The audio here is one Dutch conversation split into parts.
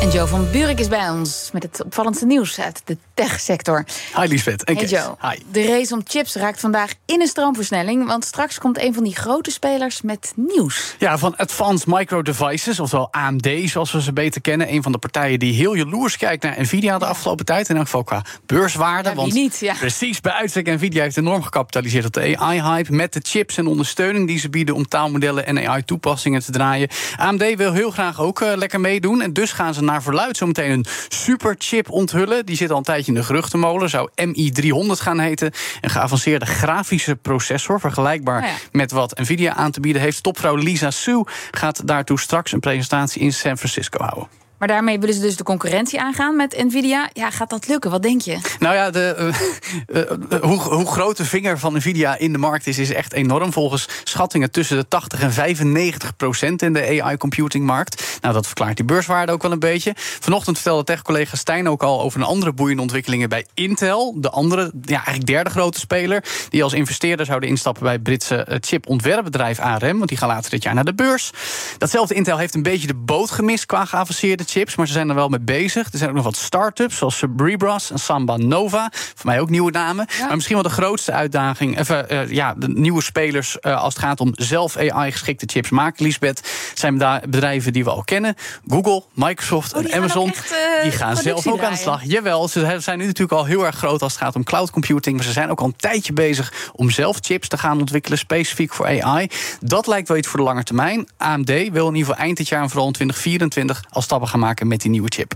En Joe van Buurik is bij ons met het opvallendste nieuws uit de techsector. Hi Lisbeth en Hey. Joe, Hi. de race om chips raakt vandaag in een stroomversnelling... want straks komt een van die grote spelers met nieuws. Ja, van Advanced Micro Devices, oftewel AMD, zoals we ze beter kennen. Een van de partijen die heel jaloers kijkt naar Nvidia de afgelopen tijd. In elk geval qua beurswaarde. Ja, want niet, ja. Precies, bij uitstek Nvidia heeft enorm gecapitaliseerd op de AI-hype. Met de chips en ondersteuning die ze bieden om taalmodellen en AI-toepassingen te draaien. AMD wil heel graag ook eh, lekker meedoen. En dus gaan ze naar verluid zo meteen een superchip onthullen. Die zit al een tijdje in de geruchtenmolen. Zou MI300 gaan heten. Een geavanceerde grafische processor. Vergelijkbaar Oh ja. met wat Nvidia aan te bieden heeft. Topvrouw Lisa Su gaat daartoe straks een presentatie in San Francisco houden. Maar daarmee willen ze dus de concurrentie aangaan met Nvidia. Ja, gaat dat lukken? Wat denk je? Nou ja, de, eh, eh, eh, hoe, hoe groot de vinger van Nvidia in de markt is, is echt enorm. Volgens schattingen tussen de 80 en 95 procent in de AI-computingmarkt. Nou, dat verklaart die beurswaarde ook wel een beetje. Vanochtend vertelde tech-collega Stijn ook al over een andere boeiende ontwikkelingen bij Intel. De andere, ja, eigenlijk derde grote speler. Die als investeerder zouden instappen bij het Britse chipontwerpbedrijf ARM. Want die gaan later dit jaar naar de beurs. Datzelfde Intel heeft een beetje de boot gemist qua geavanceerde chips. Maar ze zijn er wel mee bezig. Er zijn ook nog wat start-ups zoals Cerebras en Samba Nova. Voor mij ook nieuwe namen. Maar misschien wel de grootste uitdaging. Even, eh, ja, de nieuwe spelers eh, als het gaat om zelf AI-geschikte chips maken, Lisbeth. Zijn beda- bedrijven die we al kennen. Google, Microsoft Oh, en Amazon. echt, eh, die gaan zelf ook aan de slag. Jawel, ze zijn nu natuurlijk al heel erg groot als het gaat om cloud computing. Maar ze zijn ook al een tijdje bezig om zelf chips te gaan ontwikkelen, specifiek voor AI. Dat lijkt wel iets voor de lange termijn. AMD wil in ieder geval eind dit jaar en vooral in 2024 al stappen gaan maken met die nieuwe chip.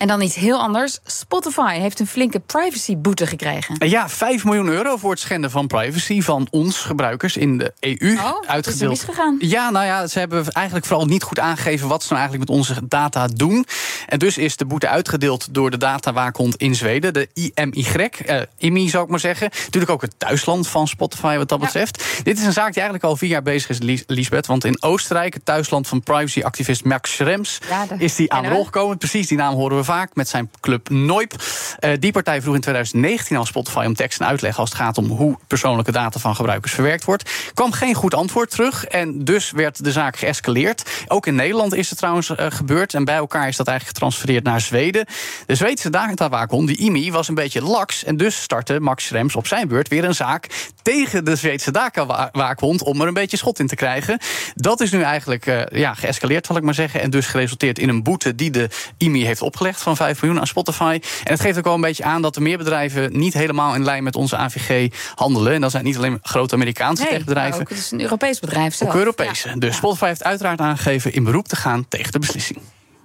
En dan iets heel anders. Spotify heeft een flinke privacy-boete gekregen. En ja, 5 miljoen euro voor het schenden van privacy van ons gebruikers in de EU. Oh, wat is er uitgedeeld. misgegaan? Ja, nou ja, ze hebben eigenlijk vooral niet goed aangegeven wat ze nou eigenlijk met onze data doen. En dus is de boete uitgedeeld door de datawaakhond in Zweden, de IMY, eh, IMI zou ik maar zeggen. Natuurlijk ook het thuisland van Spotify wat dat Ja. betreft. Dit is een zaak die eigenlijk al vier jaar bezig is, Liesbeth. Want in Oostenrijk, het thuisland van privacy-activist Max Schrems, Ja, de- is die aan de rol gekomen. Precies, die naam horen we vaak met zijn club Noip. Eh, die partij vroeg in 2019 al Spotify om tekst en uitleg als het gaat om hoe persoonlijke data van gebruikers verwerkt wordt. kwam geen goed antwoord terug en dus werd de zaak geëscaleerd. Ook in Nederland is het trouwens eh, gebeurd en bij elkaar is dat eigenlijk getransfereerd naar Zweden. De Zweedse datawaakhond, die IMI, was een beetje laks en dus startte Max Schrems op zijn beurt weer een zaak tegen de Zweedse datawaakhond om er een beetje schot in te krijgen. Dat is nu eigenlijk eh, ja, geëscaleerd, zal ik maar zeggen. En dus geresulteerd in een boete die de IMI heeft opgelegd van 5 miljoen aan Spotify. En het geeft ook wel een beetje aan dat er meer bedrijven niet helemaal in lijn met onze AVG handelen. En dat zijn niet alleen grote Amerikaanse Nee, techbedrijven. ook, het is een Europees bedrijf zelf. Ook Europese. Ja. Dus. Spotify heeft uiteraard aangegeven in beroep te gaan tegen de beslissing.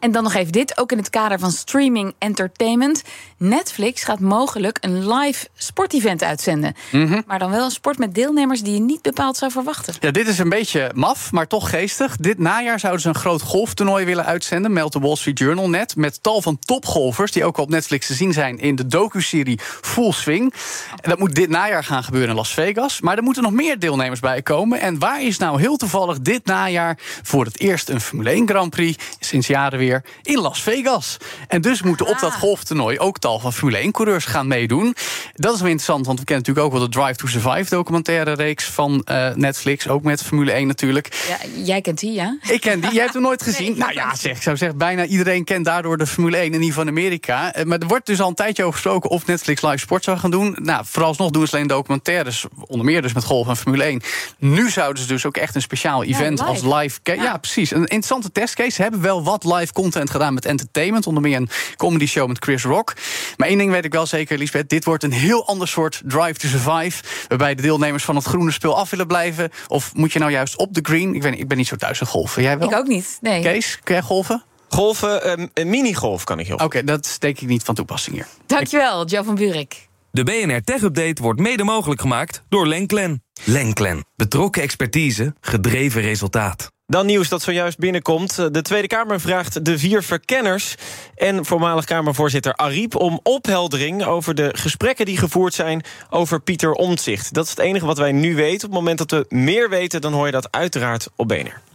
En dan nog even dit, ook in het kader van streaming entertainment. Netflix gaat mogelijk een live sportevent uitzenden. Mhm. Maar dan wel een sport met deelnemers die je niet bepaald zou verwachten. Ja, dit is een beetje maf, maar toch geestig. Dit najaar zouden ze een groot golftoernooi willen uitzenden, meldt de Wall Street Journal net. Met tal van topgolfers die ook op Netflix te zien zijn in de docu-serie Full Swing. En dat moet dit najaar gaan gebeuren in Las Vegas. Maar er moeten nog meer deelnemers bij komen. En waar is nou heel toevallig dit najaar voor het eerst een Formule 1 Grand Prix sinds jaren weer in Las Vegas? En dus moeten op dat golftoernooi ook tal van Formule 1-coureurs gaan meedoen. Dat is wel interessant, want we kennen natuurlijk ook wel de Drive to Survive documentaire reeks van eh, Netflix. Ook met Formule 1 natuurlijk. Ja, jij kent die, ja? Ik ken die, jij hebt hem nooit gezien. nou ja, zeg, ik zou zeggen, bijna iedereen kent daardoor de Formule 1 en die van Amerika. Eh, Maar er wordt dus al een tijdje over gesproken of Netflix live sport zou gaan doen. Nou, vooralsnog doen ze alleen documentaires, onder meer dus met golf en Formule 1. Nu zouden ze dus ook echt een speciaal event live. als live. Ja. precies. Een interessante testcase. Ze hebben wel wat live content gedaan met entertainment, onder meer een comedy show met Chris Rock. Maar één ding weet ik wel zeker, Lisbeth, dit wordt een heel ander soort drive to survive, waarbij de deelnemers van het groene spul af willen blijven. Of moet je nou juist op de green? Ik, weet, niet, ik ben niet zo thuis in golfen. Jij wel? Ik ook niet. Nee. Kees, kun jij golven? Golfen, ehm, een minigolf kan ik heel Oké, dat is denk ik niet van toepassing hier. Dankjewel, Joe van Buurik. De BNR Tech Update wordt mede mogelijk gemaakt door Lenklen. Lenklen. Betrokken expertise, gedreven resultaat. Dan nieuws dat zojuist binnenkomt. De Tweede Kamer vraagt de vier verkenners... en voormalig Kamervoorzitter Ariep om opheldering... over de gesprekken die gevoerd zijn over Pieter Omtzigt. Dat is het enige wat wij nu weten. Op het moment dat we meer weten, dan hoor je dat uiteraard op BNR.